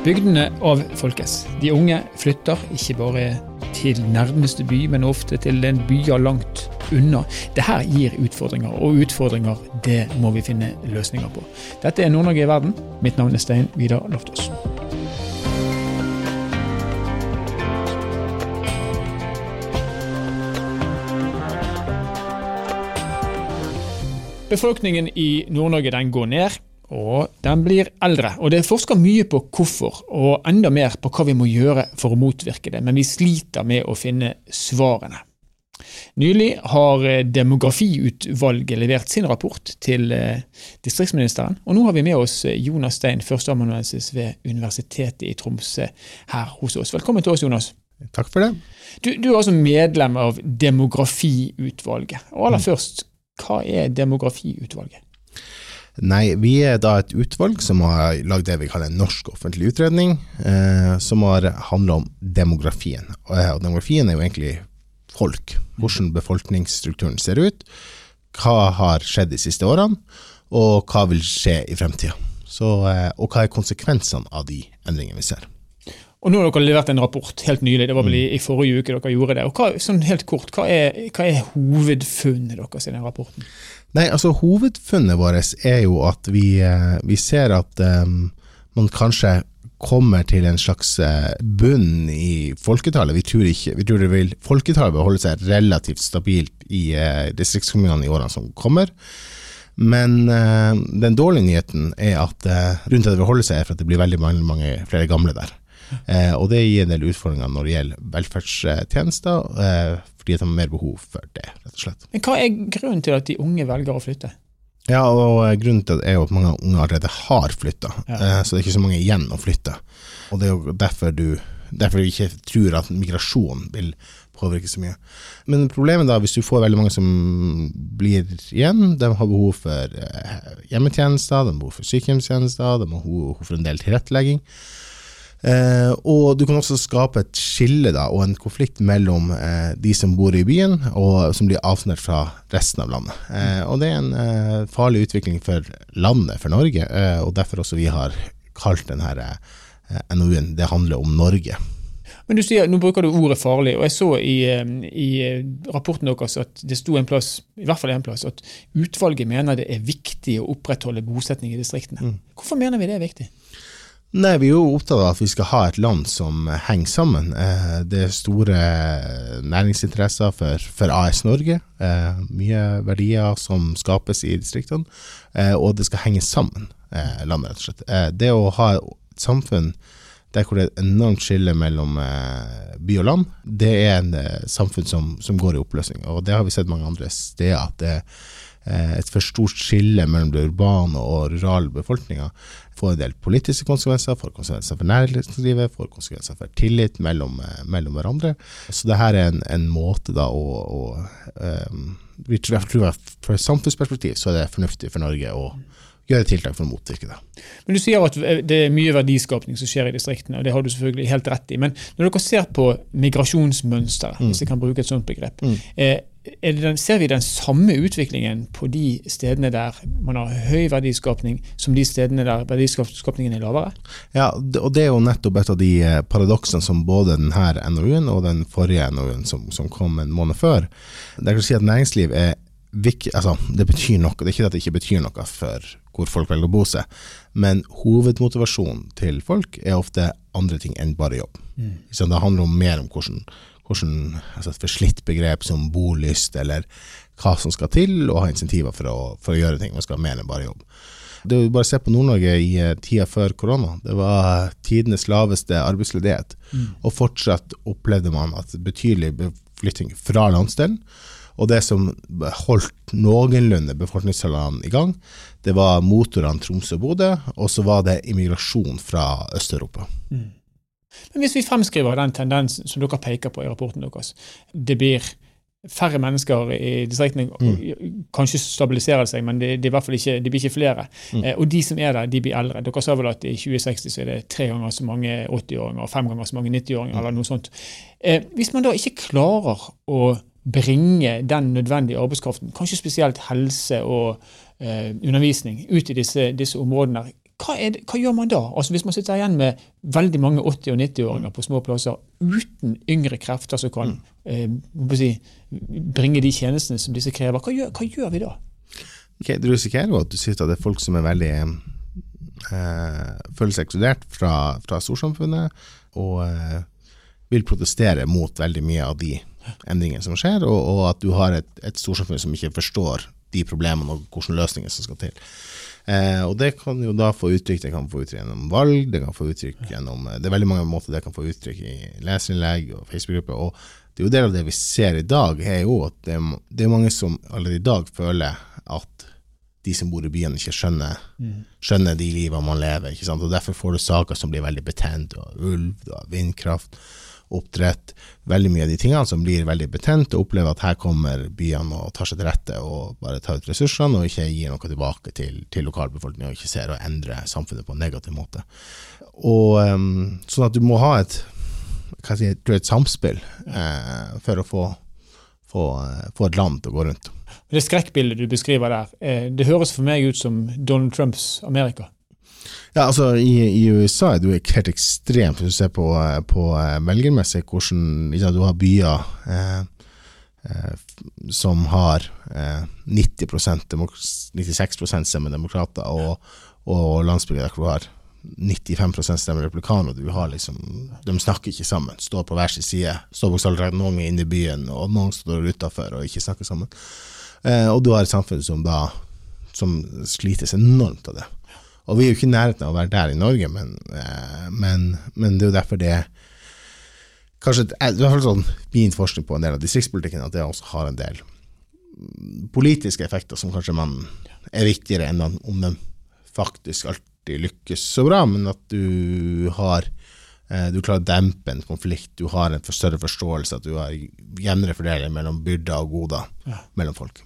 Bygdene avfolkes. De unge flytter ikke bare til nærmeste by, men ofte til en byer langt unna. Dette gir utfordringer, og utfordringer det må vi finne løsninger på. Dette er Nord-Norge i verden. Mitt navn er Stein Vidar Loftaas. Befolkningen i Nord-Norge den går ned, og den blir eldre. Og Det er forska mye på hvorfor, og enda mer på hva vi må gjøre for å motvirke det. Men vi sliter med å finne svarene. Nylig har Demografiutvalget levert sin rapport til eh, distriktsministeren. Og nå har vi med oss Jonas Stein, førsteamanuensis ved Universitetet i Tromsø her hos oss. Velkommen til oss, Jonas. Takk for det. Du, du er altså medlem av Demografiutvalget. Og aller mm. først, hva er Demografiutvalget? Nei, vi er da et utvalg som har lagd det vi kaller en norsk offentlig utredning, eh, som har handla om demografien. Og, eh, og demografien er jo egentlig folk. Hvordan befolkningsstrukturen ser ut. Hva har skjedd de siste årene, og hva vil skje i fremtida. Eh, og hva er konsekvensene av de endringene vi ser. Og Nå har dere levert en rapport helt nylig, det var vel i, mm. i forrige uke dere gjorde det. Og hva, sånn helt kort, hva er, hva er hovedfunnet deres i den rapporten? Nei, altså Hovedfunnet vårt er jo at vi, eh, vi ser at um, man kanskje kommer til en slags eh, bunn i folketallet. Vi tror, ikke, vi tror det vil, folketallet vil holde seg relativt stabilt i uh, distriktskommunene i årene som kommer. Men uh, den dårlige nyheten er at uh, rundt det vil holde seg, er for at det blir veldig mange, mange flere gamle der. Eh, og det gir en del utfordringer når det gjelder velferdstjenester, eh, fordi de har mer behov for det, rett og slett. Men Hva er grunnen til at de unge velger å flytte? Ja, og eh, Grunnen til det er jo at mange unge allerede har flytta, ja. eh, så det er ikke så mange igjen å flytte. Og Det er jo derfor du derfor vi ikke tror at migrasjon vil påvirke så mye. Men problemet da, hvis du får veldig mange som blir igjen, de har behov for eh, hjemmetjenester, de har behov for sykehjemstjenester, de har behov for en del tilrettelegging. Eh, og du kan også skape et skille da, og en konflikt mellom eh, de som bor i byen, og som blir avsnørt fra resten av landet. Eh, og det er en eh, farlig utvikling for landet, for Norge, eh, og derfor også vi har kalt denne eh, NOU-en 'Det handler om Norge'. Men du sier, Nå bruker du ordet farlig, og jeg så i, i rapporten deres at det sto en plass, i hvert fall en plass, at utvalget mener det er viktig å opprettholde bosetning i distriktene. Mm. Hvorfor mener vi det er viktig? Nei, Vi er jo opptatt av at vi skal ha et land som henger sammen. Eh, det er store næringsinteresser for, for AS Norge. Eh, mye verdier som skapes i distriktene. Eh, og det skal henge sammen, landet, rett og slett. Det å ha et samfunn der hvor det er et enormt skille mellom by og land, det er en samfunn som, som går i oppløsning. Og det har vi sett mange andre steder. at det er Eh, et for stort skille mellom det urbane og rurale befolkninga får en del politiske konsekvenser, får konsekvenser for næringslivet, får konsekvenser for tillit mellom, eh, mellom hverandre. Så det her er en, en måte da å, å um, vi tror, tror Fra et samfunnsperspektiv så er det fornuftig for Norge å gjøre tiltak for å motvirke det. Men Du sier at det er mye verdiskapning som skjer i distriktene, og det har du selvfølgelig helt rett i. Men når dere ser på migrasjonsmønsteret, mm. hvis jeg kan bruke et sånt begrep, mm. eh, den, ser vi den samme utviklingen på de stedene der man har høy verdiskapning, som de stedene der verdiskapningen er lavere? Ja, og det er jo nettopp et av de eh, paradoksene som både denne NOU-en og den forrige NOU-en som, som, kom en måned før. Det kan si at næringsliv er viktig, altså det betyr noe. Det er ikke at det ikke betyr noe for hvor folk velger å bo seg, men hovedmotivasjonen til folk er ofte andre ting enn bare jobb. Mm. Så det handler om mer om hvordan hvordan, altså et forslitt begrep som bolyst, eller hva som skal til, og ha insentiver for å, for å gjøre ting. Man skal ha mer enn bare jobb. Det er bare å se på Nord-Norge i uh, tida før korona. Det var tidenes laveste arbeidsledighet. Mm. Og fortsatt opplevde man at betydelig beflytting fra landsdelen. Og det som holdt noenlunde befolkningstallene i gang, det var motorene Tromsø og Bodø, og så var det immigrasjon fra Øst-Europa. Mm. Men hvis vi fremskriver den tendensen som dere peker på i rapporten deres, det blir færre mennesker i distriktene. Mm. Kanskje stabiliserer det seg, men det, det, i hvert fall ikke, det blir ikke flere. Mm. Eh, og de som er der, de blir eldre. Dere sa vel at i 2060 så er det tre ganger så mange 80-åringer og fem ganger så mange 90-åringer, mm. eller noe sånt. Eh, hvis man da ikke klarer å bringe den nødvendige arbeidskraften, kanskje spesielt helse og eh, undervisning, ut i disse, disse områdene, hva, det, hva, gjør man da? Altså Hvis man sitter igjen med veldig mange 80- og 90-åringer på små plasser uten yngre krefter som kan eh, si, bringe de tjenestene som disse krever, hva gjør, hva gjør vi da? Okay, du risikerer jo at du at det er folk som er veldig eh, føler seg ekskludert fra, fra storsamfunnet, og eh, vil protestere mot veldig mye av de endringene som skjer, og, og at du har et, et storsamfunn som ikke forstår de problemene og hvilke løsninger som skal til. Eh, og det kan jo da få uttrykk det kan få uttrykk gjennom valg, det kan få uttrykk gjennom Det er veldig mange måter det kan få uttrykk i leserinnlegg og Facebook-grupper. og det er jo del av det vi ser i dag, er jo at det det er mange som allerede i dag føler at de som bor i byene, ikke skjønner, mm. skjønner de livene man lever. ikke sant? Og Derfor får du saker som blir veldig betent. og ulv, og vindkraft, oppdrett. Veldig mye av de tingene som blir veldig betent, og opplever at her kommer byene og tar seg til rette og bare tar ut ressursene, og ikke gir noe tilbake til, til lokalbefolkningen, og ikke ser å endre samfunnet på en negativ måte. Og um, Sånn at du må ha et, si, et samspill eh, for å få, få, eh, få et land til å gå rundt. Det skrekkbildet du beskriver der, eh, det høres for meg ut som Donald Trumps Amerika. Ja, altså I, i USA er det jo helt ekstremt, hvis du ser på, på eh, velgermessig, hvordan liksom, du har byer eh, eh, som har eh, 90% 96 stemmer demokrater, og, og landsbygder hvor du har 95% stemmer republikanere. Du har liksom, de snakker ikke sammen, står på hver sin side. Står bokstavelig noen inne i byen, og noen står utafor og ikke snakker sammen. Eh, og du har et samfunn som da som slites enormt av det. Og vi er jo ikke i nærheten av å være der i Norge, men, eh, men, men det er jo derfor det Kanskje er i hvert sånn min forskning på en del av distriktspolitikken, at det også har en del politiske effekter som kanskje man er viktigere enn om den faktisk alltid lykkes så bra, men at du har eh, du klarer å dempe en konflikt, du har en større forståelse, at du har jevnere fordeling mellom byrder og goder ja. mellom folk.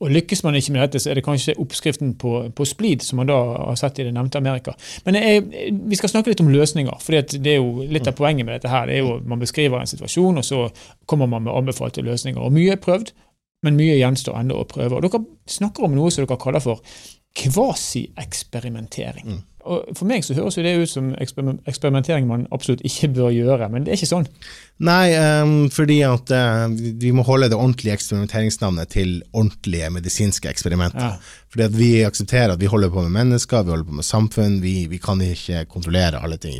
Og Lykkes man ikke med dette, så er det kanskje oppskriften på, på splid, som man da har sett i det nevnte Amerika. Men jeg, vi skal snakke litt om løsninger. for det er jo litt av poenget med dette her, det er jo Man beskriver en situasjon, og så kommer man med anbefalte løsninger. Og Mye er prøvd, men mye gjenstår ennå å prøve. Og Dere snakker om noe som dere kaller for kvasi-eksperimentering. Mm. Og For meg så høres jo det ut som eksperimentering man absolutt ikke bør gjøre, men det er ikke sånn. Nei, um, fordi at uh, vi må holde det ordentlige eksperimenteringsnavnet til ordentlige medisinske eksperimenter. Ja. Fordi at vi aksepterer at vi holder på med mennesker, vi holder på med samfunn, vi, vi kan ikke kontrollere alle ting.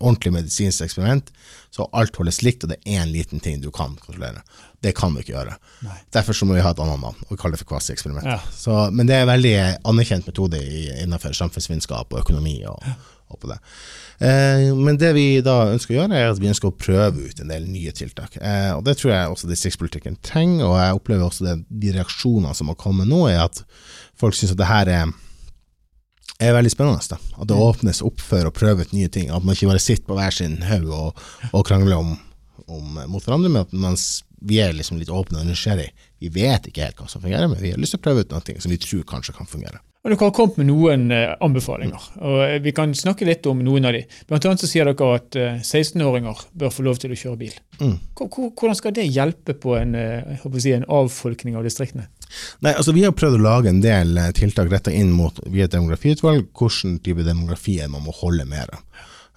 Ordentlig medisinsk eksperiment, så alt holdes likt, og det er én liten ting du kan kontrollere. Det kan du ikke gjøre. Nei. Derfor så må vi ha et annet navn, og vi kaller det for kvasieksperiment. Ja. Men det er en veldig anerkjent metode innenfor samfunnsvitenskap og økonomi. og, og på det. Eh, men det vi da ønsker å gjøre, er at vi ønsker å prøve ut en del nye tiltak. Eh, og Det tror jeg også distriktspolitikken trenger, og jeg opplever også det, de reaksjonene som har kommet nå, er at folk syns at det her er er veldig spennende. Da. At det mm. åpnes opp for å prøve ut nye ting. At man ikke bare sitter på hver sin haug og, og krangler om, om, mot hverandre, men at mens vi er liksom litt åpne og nysgjerrige. Vi vet ikke helt hva som fungerer, men vi har lyst til å prøve ut noe som vi tror kanskje kan fungere. Og Dere har kommet med noen uh, anbefalinger, og uh, vi kan snakke litt om noen av de. Blant annet så sier dere at uh, eh, 16-åringer bør få lov til å kjøre bil. Mm. Hvordan skal det hjelpe på en, si, en, avfolkning av distriktene? Nei, altså Vi har prøvd å lage en del tiltak retta inn mot via et demografiutvalg, hvordan type demografi man må holde mer av.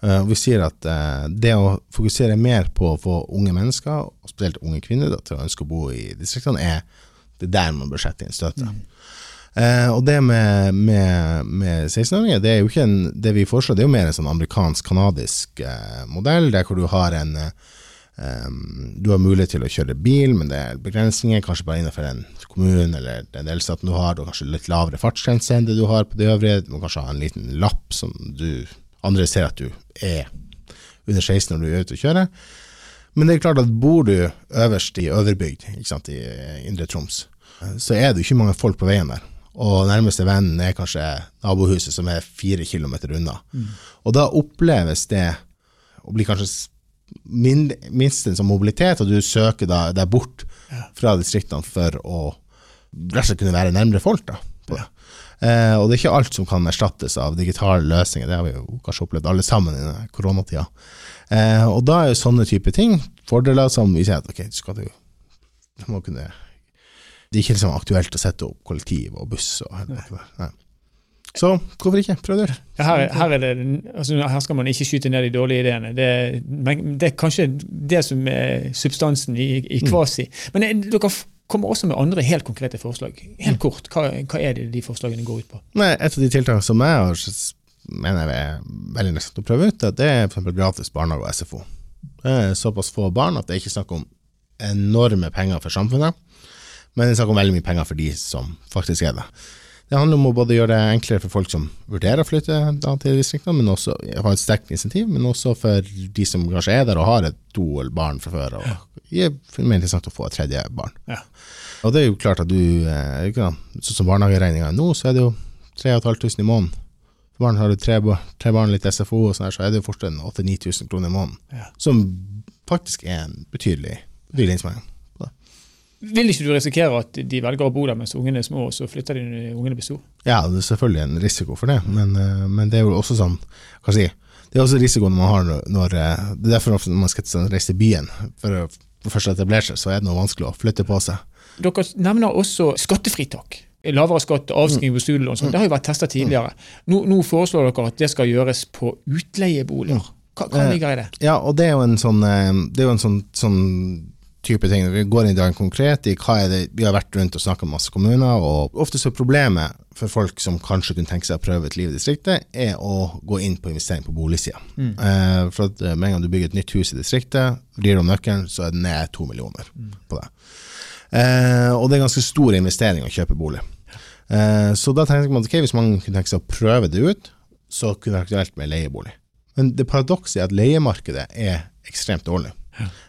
Uh, vi sier at uh, det å fokusere mer på å få unge mennesker, og spesielt unge kvinner, da, til å ønske å bo i distriktene, er det der man bør sette inn støtet. Mm. Uh, og det med, med, med 16-åringer, det er jo ikke en, det vi foreslår, det er jo mer en sånn amerikansk-kanadisk modell, der hvor du har en um, du har mulighet til å kjøre bil, men det er begrensninger, kanskje bare innenfor en kommunen eller den delstaten du har. Du har kanskje litt lavere fartsgrense enn det du har på det øvrige. Du må kanskje ha en liten lapp som du andre ser at du er under 16 når du er ute og kjører. Men det er klart at bor du øverst i Øverbygd, i Indre Troms, så er det ikke mange folk på veien der. Og nærmeste vennen er kanskje nabohuset, som er fire kilometer unna. Mm. Og da oppleves det å bli kanskje minst en sånn mobilitet, og du søker deg bort fra distriktene for å rett og slett kunne være nærmere folk. da. Ja. Eh, og det er ikke alt som kan erstattes av digitale løsninger, det har vi jo kanskje opplevd alle sammen i koronatida. Eh, og da er jo sånne type ting fordeler som vi sier at ok, du skal du, du må kunne Det er ikke liksom aktuelt å sette opp kollektiv og buss og Nei. Så hvorfor ikke? Prøv det. Her, her, er det, altså, her skal man ikke skyte ned de dårlige ideene. Det, men det er kanskje det som er substansen i, i Kvasi. Men eh, dere kommer også med andre helt konkrete forslag. Helt kort, hva, hva er det de forslagene går ut på? Nei, et av de tiltakene som jeg har mener jeg er veldig interessant å prøve ut, det er f.eks. gratis barnehage og SFO. Det er såpass få barn at det er ikke snakk om enorme penger for samfunnet, men det er snakk om veldig mye penger for de som faktisk er det. Det handler om å både gjøre det enklere for folk som vurderer å flytte da, til distriktene, men også ha et sterkt insentiv, men også for de som kanskje er der og har et to barn fra før, og det er mer interessant å få et tredje barn. Ja. Og det er jo klart at du, sånn som barnehageregninga er nå, så er det jo 3500 i måneden. For barn har du tre, tre barn, litt SFO og sånn her, så er det jo fortsatt 8000-9000 kroner i måneden. Ja. Som faktisk er en betydelig, betydelig innsparing. Vil ikke du risikere at de velger å bo der mens ungene er små, og så flytter de når ungene blir store? Ja, det er selvfølgelig en risiko for det, men, eh, men det er jo også sånn, hva skal jeg si, det er også risikoen man har når, når eh, Det er derfor når man skal reise til byen for å først etablere seg, så er det noe vanskelig å flytte på seg. Dere nevner også skattefritak. Lavere skatt, avskriving på studielån. sånn. Det har jo vært testa tidligere. Nå, nå foreslår dere at det skal gjøres på utleieboliger. Hva, hva ligger i det? Ja, og det er jo en sånn, eh, det er jo en sånn, sånn type ting. Vi går inn i dag konkret i hva er det Vi har vært rundt og snakka med masse kommuner, og ofte så er problemet for folk som kanskje kunne tenke seg å prøve et liv i distriktet, er å gå inn på investering på boligsida. Eh, for at eh, med en gang du bygger et nytt hus i distriktet, vrir om nøkkelen, så er det ned to millioner på det. Eh, og det er ganske stor investering å kjøpe bolig. Eh, så da tenker man at okay, hvis man kunne tenke seg å prøve det ut, så kunne det vært aktuelt med leiebolig. Men det paradokset er at leiemarkedet er ekstremt dårlig.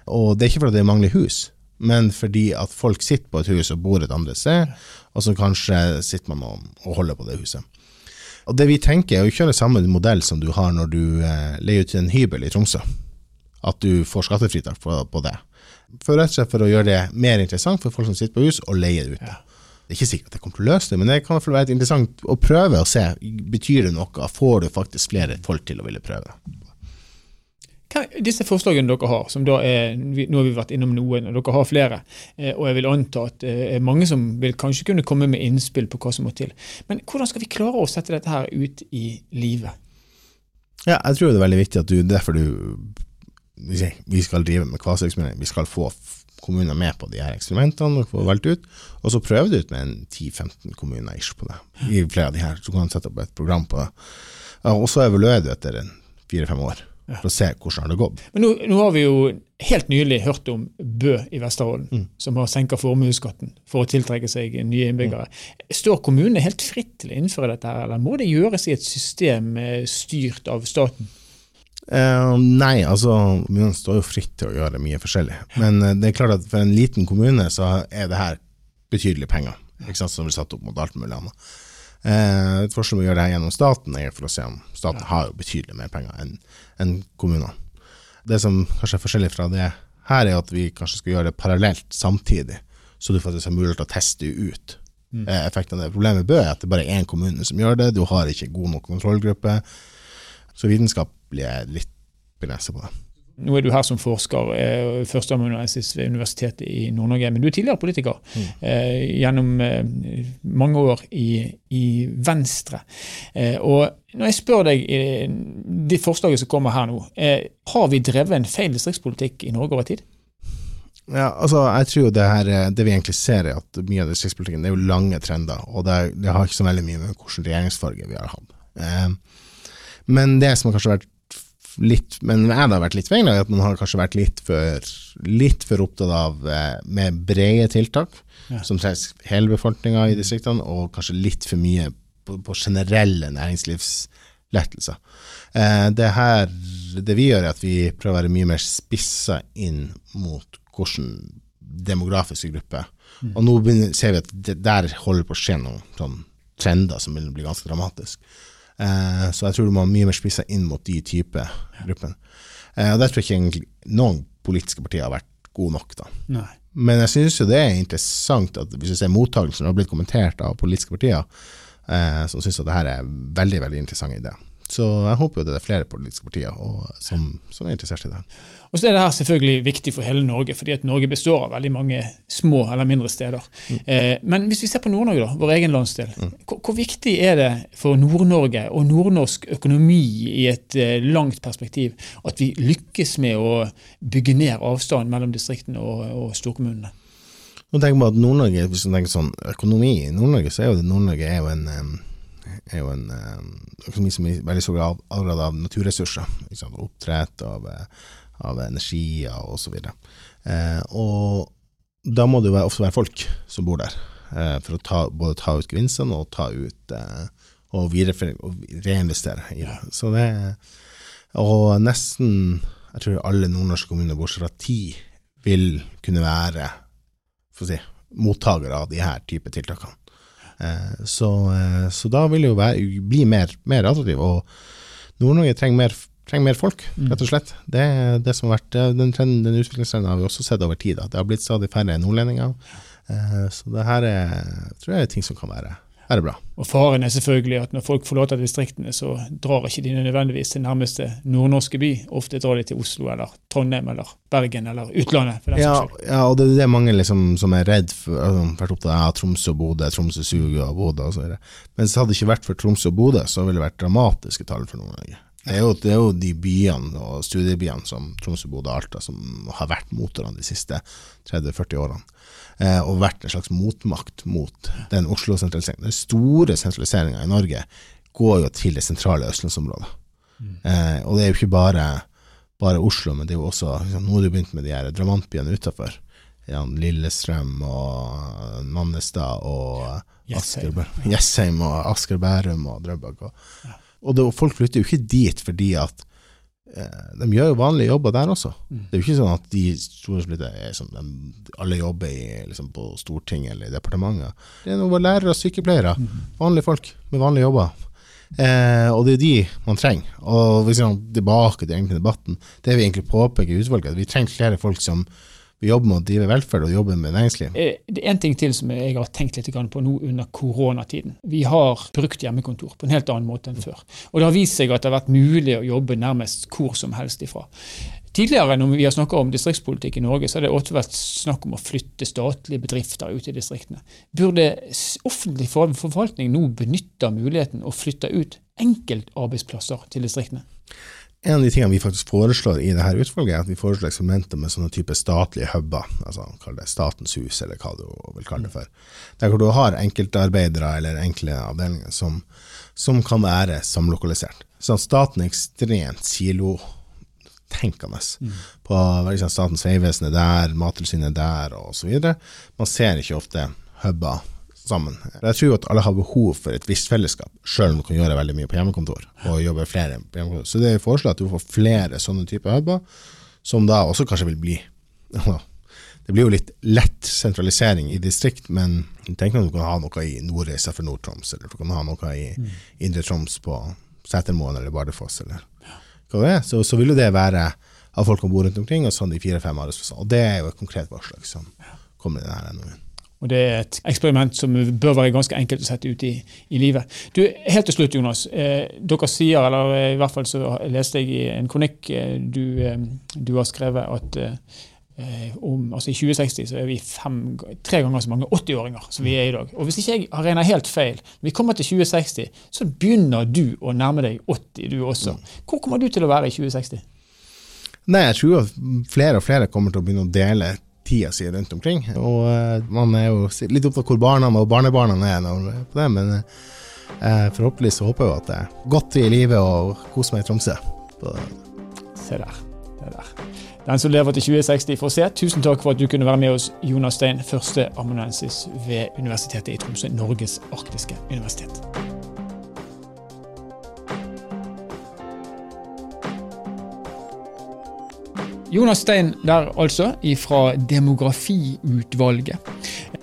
Og det er ikke fordi det mangler hus, men fordi at folk sitter på et hus og bor et andre sted, og så kanskje sitter man og, og holder på det huset. Og det vi tenker er å kjøre samme modell som du har når du eh, leier ut en hybel i Tromsø. At du får skattefritak på, på det. For rett og slett for å gjøre det mer interessant for folk som sitter på hus, og leier det ut. Det er ikke sikkert at det kommer til å løse det, men det kan i hvert fall være interessant å prøve å se. Betyr det noe? Får du faktisk flere folk til å ville prøve disse forslagene dere har, som da er, nå har vi vært innom noen, og dere har flere, eh, og jeg vil anta at det er mange som vil kanskje kunne komme med innspill på hva som må til. Men hvordan skal vi klare å sette dette her ut i livet? Ja, jeg tror det er veldig viktig at du, derfor du vi skal drive med kvaseeksperimentering, vi skal få kommuner med på de her eksperimentene og få valgt ut, og så prøve det ut med en 10-15 kommuner ish på det. I flere av de her, så kan du sette opp et program på det. Og så evaluerer du etter fire-fem år, for å se hvordan har det gått. Men nå, nå har vi jo helt nylig hørt om Bø i Vesterålen, Mm. som har senka formuesskatten for å tiltrekke seg nye innbyggere. Står kommunene helt fritt til å innføre dette, her, eller må det gjøres i et system eh, styrt av staten? Uh, nei, altså kommunene står jo fritt til å gjøre mye forskjellig. Men uh, det er klart at for en liten kommune så er det her betydelige penger, ikke sant, som blir satt opp mot alt mulig annet. Eh, et forslag om å gjøre det gjennom staten er for å se om staten har jo betydelig mer penger enn en kommunene. Det som kanskje er forskjellig fra det her, er at vi kanskje skal gjøre det parallelt samtidig, så du faktisk har mulighet til å teste ut eh, effekten av det. Problemet med Bø er at det bare er én kommune som gjør det, du har ikke god nok kontrollgruppe. Så vitenskap blir litt begrensa på det. Nå er du her som forsker, eh, førsteamanuensis ved Universitetet i Nord-Norge, men du er tidligere politiker eh, gjennom eh, mange år i, i Venstre. Eh, og når jeg spør deg i det forslaget som kommer her nå, eh, har vi drevet en feil distriktspolitikk i Norge over tid? Ja, altså, jeg tror det her, eh, det vi egentlig ser er at mye av distriktspolitikken er jo lange trender, og det, det har ikke så veldig mye med hvilken regjeringsfarge vi har hatt. Eh, men det som har kanskje vært litt, men jeg har vært litt feil, at man har kanskje vært litt for, litt for opptatt av eh, med brede tiltak, Ja. som trengs hele befolkninga i distriktene, og kanskje litt for mye på, på generelle næringslivslettelser. Eh, det her, det vi gjør er at vi prøver å være mye mer spissa inn mot hvordan demografiske grupper. Og nå ser vi at det der holder på å skje noen sånn trender som vil bli ganske dramatisk. Eh, så jeg tror du må mye mer spissa inn mot de type gruppene. Eh, og der tror jeg ikke egentlig noen politiske partier har vært gode nok, da. Nei. Men jeg syns jo det er interessant at hvis du ser mottakelsen har blitt kommentert av politiske partier, eh, som syns at det her er veldig veldig interessant idé. Så jeg håper jo det er flere politiske partier og, som, som, er interessert i det. Og så er det her selvfølgelig viktig for hele Norge, fordi at Norge består av veldig mange små eller mindre steder. Mm. Eh, men hvis vi ser på Nord-Norge, da, vår egen landsdel. Mm. Hvor, hvor, viktig er det for Nord-Norge og nordnorsk økonomi i et eh, langt perspektiv at vi lykkes med å bygge ned avstanden mellom distriktene og, og storkommunene? Nå tenker man at Nord-Norge, Hvis man tenker sånn økonomi i Nord-Norge, så er jo Nord-Norge er jo en er jo en økonomi som i veldig stor grad avgrad av naturressurser. Liksom, oppdrett, av, av energier osv. Eh, og da må det jo ofte være folk som bor der, eh, for å ta, både ta ut gevinstene og ta ut eh, og, og reinvestere i det. Så det og nesten jeg tror alle nordnorske kommuner bortsett fra ti vil kunne være si, mottakere av de her type tiltakene. Eh, så, eh, så, da vil det jo være, bli mer, mer attraktiv. Og Nord-Norge trenger mer, trenger mer, folk, mm. rett og slett. Det, det som har vært, den, trenden, den utviklingstrenden har vi også sett over tid. At det har blitt stadig færre nordlendinger. Eh, så det her er, tror jeg er ting som kan være er det bra. Og Faren er selvfølgelig at når folk forlater distriktene, så drar ikke de nødvendigvis til nærmeste nordnorske by. Ofte drar de til Oslo eller Trondheim eller Bergen eller utlandet. ja, ja, og det er det mange liksom, som er redd for. Altså, vært opptatt av Tromsø og Bodø, Tromsø suger og Bodø osv. Men så hadde det ikke vært for Tromsø og Bodø, så ville det vært dramatiske tall for Nord-Norge. Det, det, er jo de byene og studiebyene som Tromsø, Bodø og Alta som har vært motorene de siste 30-40 årene. Eh, og vært en slags motmakt mot den Oslo-sentraliseringen. Den store sentraliseringa i Norge går jo til det sentrale østlandsområdet. Mm. Eh, og det er jo ikke bare, bare, Oslo, men det er jo også liksom, Nå har du begynt med de her drabantbyene utafor. Ja, Lillestrøm og Nannestad og Jessheim og Asker Bærum og Drøbak. Og, og det, folk flytter jo ikke dit fordi at Eh, de gjør jo vanlige jobber der også. Mm. Det er jo ikke sånn at de store er sånn, de, alle jobber i, liksom på Stortinget eller i departementet. Det er noen lærere og sykepleiere. Mm. Vanlige folk med vanlige jobber. Eh, og det er de man trenger. Og hvis vi går tilbake til debatten, det vi egentlig påpeker i utvalget, at vi trenger flere folk som vi jobber med å drive velferd og jobbe med næringsliv. Eh, det er en ting til som jeg har tenkt litt på nå under koronatiden. Vi har brukt hjemmekontor på en helt annen måte enn før. Og det har vist seg at det har vært mulig å jobbe nærmest hvor som helst ifra. Tidligere når vi har snakka om distriktspolitikk i Norge, så har det også vært snakk om å flytte statlige bedrifter ut i distriktene. Burde offentlig forvaltning nå benytte muligheten å flytte ut enkeltarbeidsplasser til distriktene? En av de tingene vi faktisk foreslår i dette utvalget, er at vi foreslår eksperimenter med sånne type statlige huber, altså kall det Statens hus, eller hva du vil kalle det for. Der hvor du har enkeltarbeidere eller enkle avdelinger som, som kan være samlokalisert. Så staten er ekstremt silotenkende på liksom, Statens vegvesen er der, Mattilsynet er der, osv. Man ser ikke ofte huber sammen. Jeg tror at alle har behov for et visst fellesskap, sjøl om du kan gjøre veldig mye på hjemmekontor. og jobbe flere på hjemmekontor. Så det er foreslått at du får flere sånne typer huber, som da også kanskje vil bli Det blir jo litt lett sentralisering i distrikt, men tenk om du kan ha noe i Nordreisa for Nord-Troms, eller du kan ha noe i. Indre Troms på Setermoen eller Bardufoss, eller hva det er. Så, så vil jo det være at folk kan bo rundt omkring, og sånn de fire-fem arbeidsplassene. Og det er jo et konkret forslag som kommer i denne NOU-en. Og Det er et eksperiment som bør være ganske enkelt å sette ut i, i livet. Du, Helt til slutt, Jonas. Eh, dere sier, eller i hvert fall så leste jeg i en kronikk eh, du, eh, du, har skrevet, at eh, om, altså i 2060 så er vi fem, tre ganger så mange 80-åringer som vi er i dag. Og Hvis ikke jeg har regna helt feil, når vi kommer til 2060, så begynner du å nærme deg 80, du også. Mm. Hvor kommer du til å være i 2060? Nei, Jeg tror at flere og flere kommer til å begynne å dele tida si rundt omkring. Og uh, man er jo litt opptatt av hvor barna og barnebarna er når på det, men uh, forhåpentligvis så håper jeg at det er godt i livet og koser meg i Tromsø. Se der. Det der. Den som lever til 2060 får se. Tusen takk for at du kunne være med oss, Jonas Stein, første amanuensis ved Universitetet i Tromsø, Norges arktiske universitet. Jonas Stein der, altså, fra Demografiutvalget.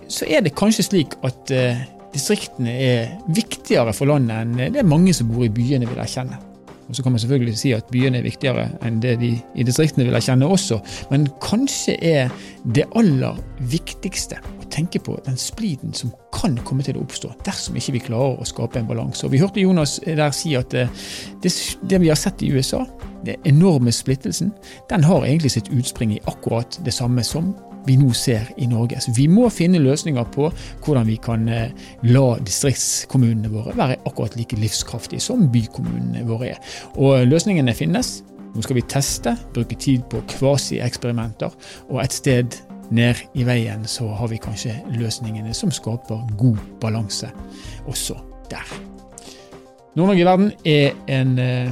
Så er det kanskje slik at uh, distriktene er viktigere for landet enn det er mange som bor i byene, vil erkjenne. Og Så kan man selvfølgelig si at byene er viktigere enn det de i distriktene vil erkjenne også, men kanskje er det aller viktigste å tenke på den spliden som kan komme til å oppstå dersom ikke vi klarer å skape en balanse. Vi hørte Jonas der si at det, det, det vi har sett i USA, den enorme splittelsen, den har egentlig sitt utspring i akkurat det samme som vi nå ser i Norge. Så Vi må finne løsninger på hvordan vi kan eh, la distriktskommunene våre være akkurat like livskraftige som bykommunene våre er. Og løsningene finnes. Nå skal vi teste, bruke tid på kvasieksperimenter, og et sted ned i veien så har vi kanskje løsningene som skaper god balanse også der. Nord-Norge i verden er en eh,